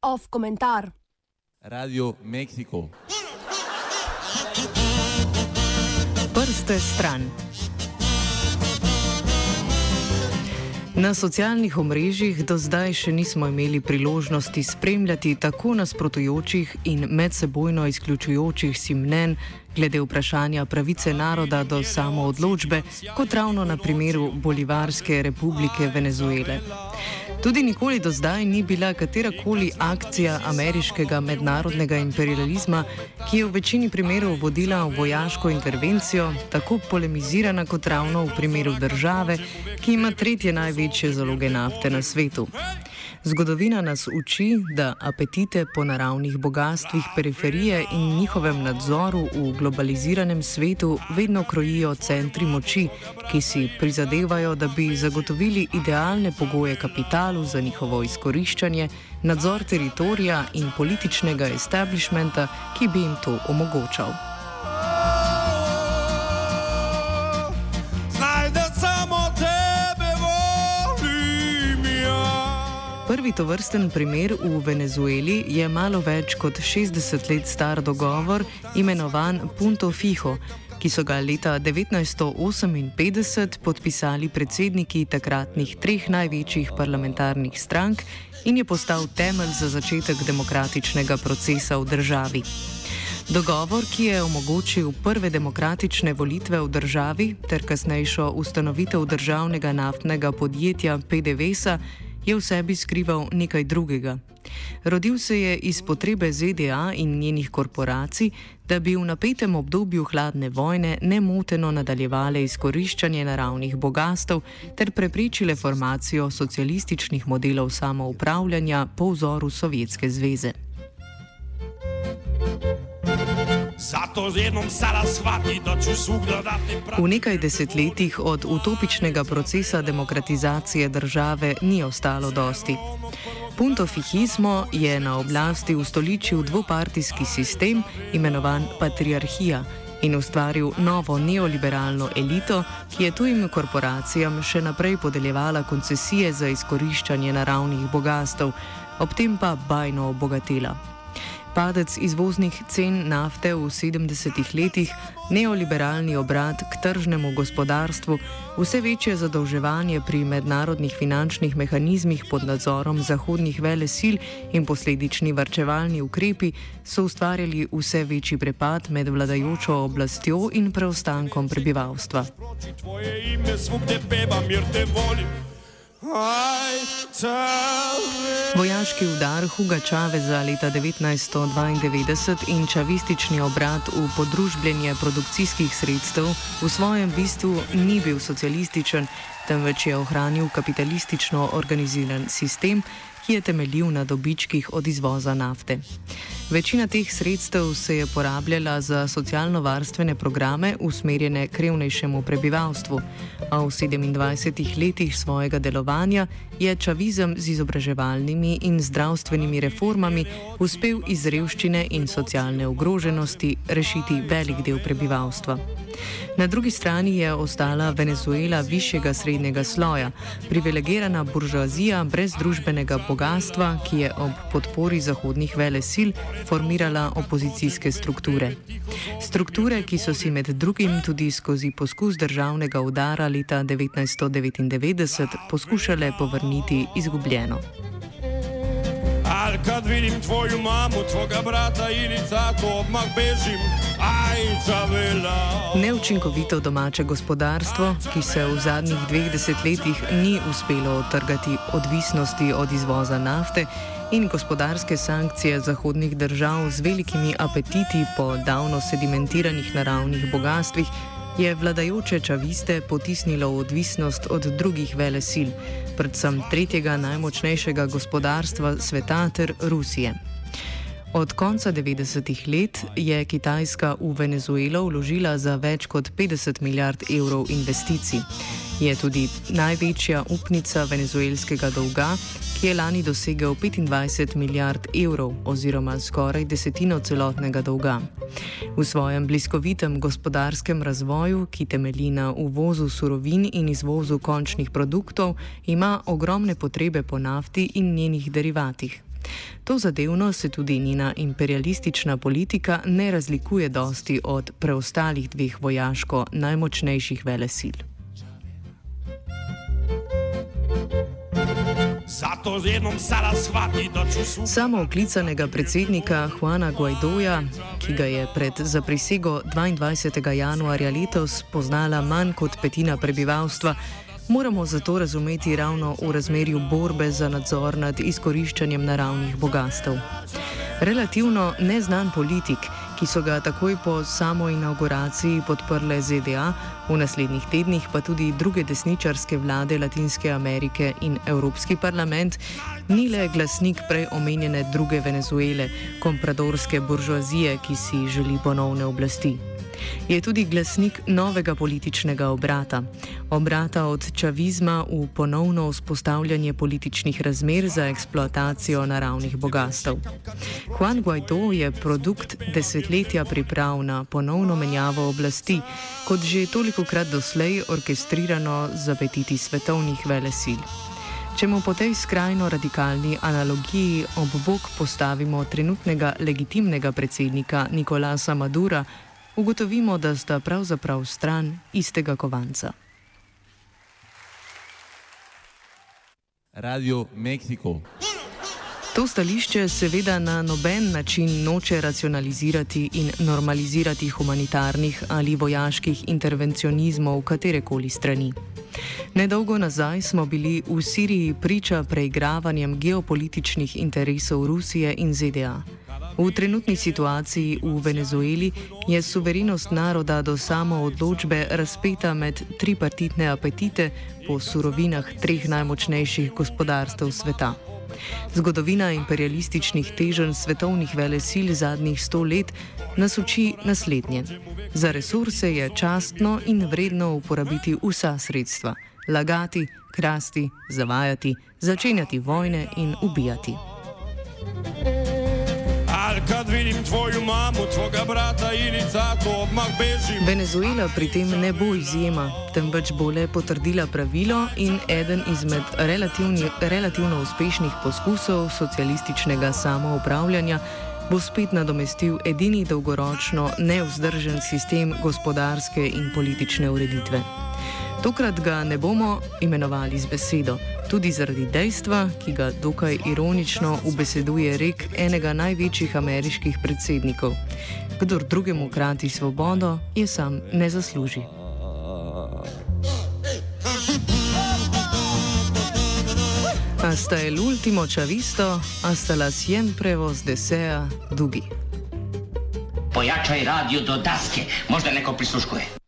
Off komentar. Radio Mexico. Prste stran. Na socialnih omrežjih do zdaj še nismo imeli priložnosti spremljati tako nasprotujočih in medsebojno izključujočih si mnen glede vprašanja pravice naroda do samoodločbe, kot ravno na primeru Bolivarske republike Venezuele. Tudi nikoli do zdaj ni bila katerakoli akcija ameriškega mednarodnega imperializma, ki je v večini primerov vodila v vojaško intervencijo, tako polemizirana kot ravno v primeru države, ki ima tretje največje zaloge nafte na svetu. Zgodovina nas uči, da apetite po naravnih bogatstvih periferije in njihovem nadzoru v globaliziranem svetu vedno krojijo centri moči, ki si prizadevajo, da bi zagotovili idealne pogoje kapitalu za njihovo izkoriščanje, nadzor teritorija in političnega establishmenta, ki bi jim to omogočal. Prvi tovrsten primer v Venezueli je malo več kot 60 let star dogovor, imenovan Punto Fijo, ki so ga leta 1958 podpisali predsedniki takratnih treh največjih parlamentarnih strank in je postal temelj za začetek demokratičnega procesa v državi. Dogovor, ki je omogočil prve demokratične volitve v državi ter kasnejšo ustanovitev državnega naftnega podjetja PDVSA, je v sebi skrival nekaj drugega. Rodil se je iz potrebe ZDA in njenih korporacij, da bi v napetem obdobju hladne vojne nemoteno nadaljevale izkoriščanje naravnih bogastv ter preprečile formacijo socialističnih modelov samoupravljanja po vzoru Sovjetske zveze. V nekaj desetletjih od utopičnega procesa demokratizacije države ni ostalo dosti. Punto Fihizmo je na oblasti ustoličil dvopartijski sistem, imenovan patriarhija, in ustvaril novo neoliberalno elito, ki je tujim korporacijam še naprej podeljevala koncesije za izkoriščanje naravnih bogastev, ob tem pa bajno obogatila. Padec izvoznih cen nafte v 70-ih letih, neoliberalni obrat k tržnemu gospodarstvu, vse večje zadolževanje pri mednarodnih finančnih mehanizmih pod nadzorom zahodnih vele sil in posledični varčevalni ukrepi so ustvarjali vse večji prepad med vladajočo oblastjo in preostankom prebivalstva. Vojaški udar Huga Čaveza leta 1992 in čavistični obrat v podružbljenje produkcijskih sredstev v svojem bistvu ni bil socialističen, temveč je ohranil kapitalistično organiziran sistem, ki je temeljil na dobičkih od izvoza nafte. Večina teh sredstev se je porabljala za socialno-varstvene programe usmerjene k revnejšemu prebivalstvu, a v 27 letih svojega delovanja je čavizem z izobraževalnimi in zdravstvenimi reformami uspel iz revščine in socialne ogroženosti rešiti velik del prebivalstva. Na drugi strani je ostala Venezuela višjega srednjega sloja, privilegirana buržoazija brez družbenega bogatstva, ki je ob podpori zahodnih vele sil formirala opozicijske strukture. Strukture, ki so si med drugim tudi skozi poskus državnega udara leta 1999 poskušale povrniti izgubljeno. Ali kad vidim tvoju mamu, tvoga brata ili tato, odmah bežim. Neučinkovito domače gospodarstvo, ki se v zadnjih dveh desetletjih ni uspelo otrgati odvisnosti od izvoza nafte in gospodarske sankcije zahodnih držav z velikimi apetiti po davno sedimentiranih naravnih bogastvih, je vladajoče čaviste potisnilo v odvisnost od drugih vele sil, predvsem tretjega najmočnejšega gospodarstva sveta ter Rusije. Od konca 90-ih let je Kitajska v Venezuelo vložila za več kot 50 milijard evrov investicij. Je tudi največja upnica venezuelskega dolga, ki je lani dosegel 25 milijard evrov oziroma skoraj desetino celotnega dolga. V svojem bliskovitem gospodarskem razvoju, ki temelji na uvozu surovin in izvozu končnih produktov, ima ogromne potrebe po nafti in njenih derivatih. To zadevno se tudi njena imperialistična politika ne razlikuje dosti od preostalih dveh vojaško najmočnejših velesil. Samo oklicanega predsednika Juana Guaidoja, ki ga je pred zaprisego 22. januarja letos poznala manj kot petina prebivalstva, moramo zato razumeti ravno v razmerju borbe za nadzor nad izkoriščanjem naravnih bogastev. Relativno neznan politik, ki so ga takoj po samo inauguraciji podprle ZDA, v naslednjih tednih pa tudi druge desničarske vlade Latinske Amerike in Evropski parlament, ni le glasnik prej omenjene druge Venezuele, kompradorske buržoazije, ki si želi ponovne oblasti je tudi glasnik novega političnega obrata. Obrata od čavizma v ponovno vzpostavljanje političnih razmer za eksploatacijo naravnih bogastev. Juan Guaido je produkt desetletja priprav na ponovno menjavo oblasti, kot že toliko krat doslej orkestrirano z apetiti svetovnih velesil. Če mu po tej skrajno radikalni analogiji ob bok postavimo trenutnega legitimnega predsednika Nikolasa Madura, ugotovimo, da sta pravzaprav stran istega kovanca. Radio Mexico. To stališče seveda na noben način noče racionalizirati in normalizirati humanitarnih ali vojaških intervencionizmov katerekoli strani. Nedolgo nazaj smo bili v Siriji priča preigravanjem geopolitičnih interesov Rusije in ZDA. V trenutni situaciji v Venezueli je suverenost naroda do samo odločbe razpeta med tripartitne apetite po surovinah treh najmočnejših gospodarstv sveta. Zgodovina imperialističnih teženj svetovnih velesil zadnjih sto let nas uči naslednje. Za resurse je častno in vredno uporabiti vsa sredstva: lagati, krasti, zavajati, začenjati vojne in ubijati. Kad vidim tvoju mamu, tvoga brata ili tato, odmah bežim. Venezuela pri tem ne bo izjema, temveč bo le potrdila pravilo in eden izmed relativno uspešnih poskusov socialističnega samoupravljanja bo spet nadomestil edini dolgoročno neuzdržen sistem gospodarske in politične ureditve. Tokrat ga ne bomo imenovali z besedo, tudi zaradi dejstva, ki ga dokaj ironično ubeseduje rek enega največjih ameriških predsednikov: Kdor drugemu krati svobodo, je sam ne zasluži. Hasta el último chavisto, hasta la siempre vos desea, dugi. Pojačaj radio do daske, možda neko prisluškuje.